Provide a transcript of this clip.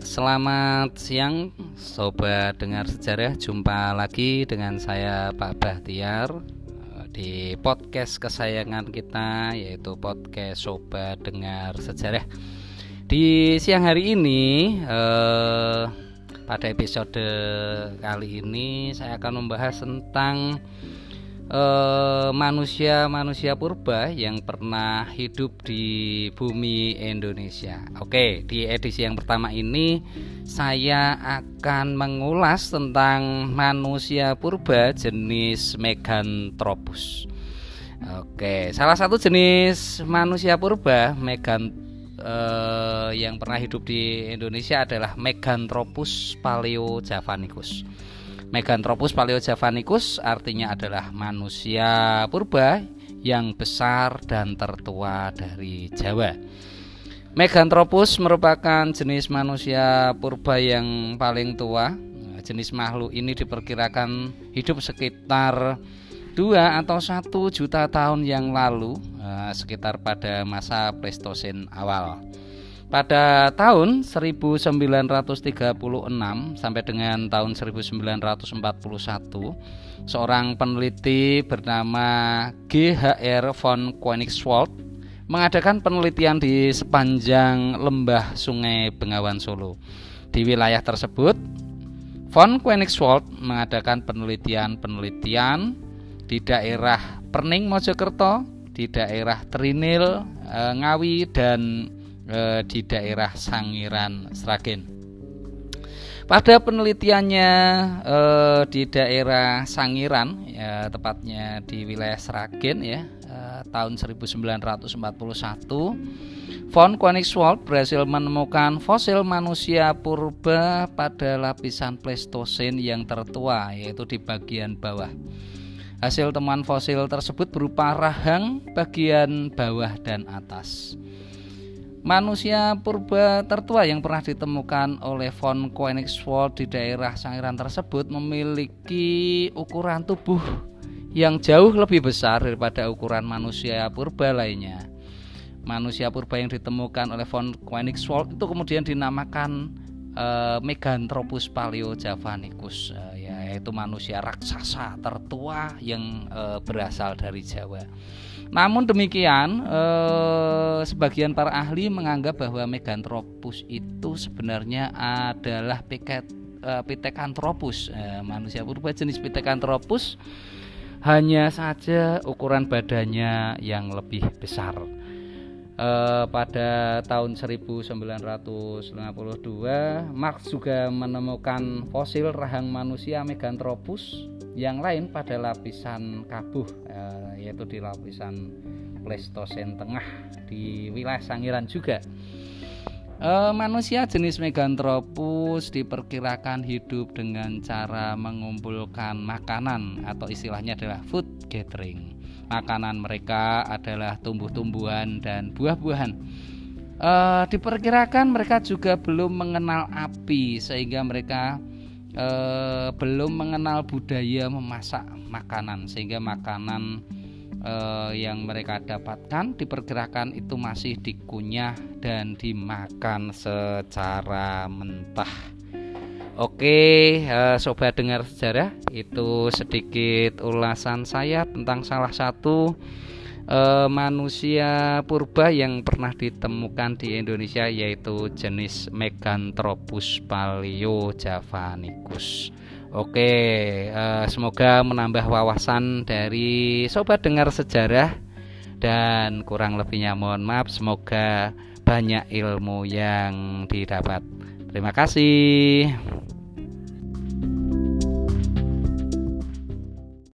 selamat siang Sobat Dengar Sejarah. Jumpa lagi dengan saya Pak Bahtiar eh, Di podcast kesayangan kita yaitu podcast Sobat Dengar Sejarah. Di siang hari ini eh, Pada episode kali ini saya akan membahas tentang Eh, manusia-manusia purba yang pernah hidup di bumi Indonesia. Oke, di edisi yang pertama ini saya akan mengulas tentang manusia purba jenis Meganthropus. Oke, salah satu jenis manusia purba Megan eh, yang pernah hidup di Indonesia adalah Meganthropus paleojavanicus. Meganthropus paleojavanicus artinya adalah manusia purba yang besar dan tertua dari Jawa. Meganthropus merupakan jenis manusia purba yang paling tua. Jenis makhluk ini diperkirakan hidup sekitar dua atau satu juta tahun yang lalu, eh, sekitar pada masa Pleistosen awal. Pada tahun 1936 sampai dengan tahun 1941, seorang peneliti bernama G.H.R. von Koenigswald mengadakan penelitian di sepanjang lembah Sungai Bengawan Solo. Di wilayah tersebut, von Koenigswald mengadakan penelitian-penelitian di daerah Perning Mojokerto, di daerah Trinil, eh, Ngawi dan eh, di daerah Sangiran Sragen. Pada penelitiannya eh, di daerah Sangiran, ya, tepatnya di wilayah Sragen ya, eh, tahun 1941, von Koenigswald berhasil menemukan fosil manusia purba pada lapisan Pleistosen yang tertua, yaitu di bagian bawah. Hasil temuan fosil tersebut berupa rahang bagian bawah dan atas. Manusia purba tertua yang pernah ditemukan oleh von Koenigswald di daerah Sangiran tersebut memiliki ukuran tubuh yang jauh lebih besar daripada ukuran manusia purba lainnya. Manusia purba yang ditemukan oleh von Koenigswald itu kemudian dinamakan uh, Meganthropus paleojavanicus uh, yaitu manusia raksasa tertua yang uh, berasal dari Jawa. Namun demikian, eh, sebagian para ahli menganggap bahwa Meganthropus itu sebenarnya adalah piket, eh, Pithecanthropus, eh, manusia purba jenis Pithecanthropus. Hanya saja ukuran badannya yang lebih besar. Eh, pada tahun 1952, Marx juga menemukan fosil rahang manusia Meganthropus yang lain pada lapisan kabuh eh, yaitu di lapisan Pleistosen tengah di wilayah Sangiran juga. E, manusia jenis Meganthropus diperkirakan hidup dengan cara mengumpulkan makanan atau istilahnya adalah food gathering. Makanan mereka adalah tumbuh-tumbuhan dan buah-buahan. E, diperkirakan mereka juga belum mengenal api sehingga mereka eh, belum mengenal budaya memasak makanan sehingga makanan eh, yang mereka dapatkan diperkirakan itu masih dikunyah dan dimakan secara mentah. Oke, eh, sobat dengar sejarah, itu sedikit ulasan saya tentang salah satu e, manusia purba yang pernah ditemukan di Indonesia yaitu jenis Meganthropus paleojavanicus. Oke, e, semoga menambah wawasan dari sobat dengar sejarah dan kurang lebihnya mohon maaf semoga banyak ilmu yang didapat. Terima kasih.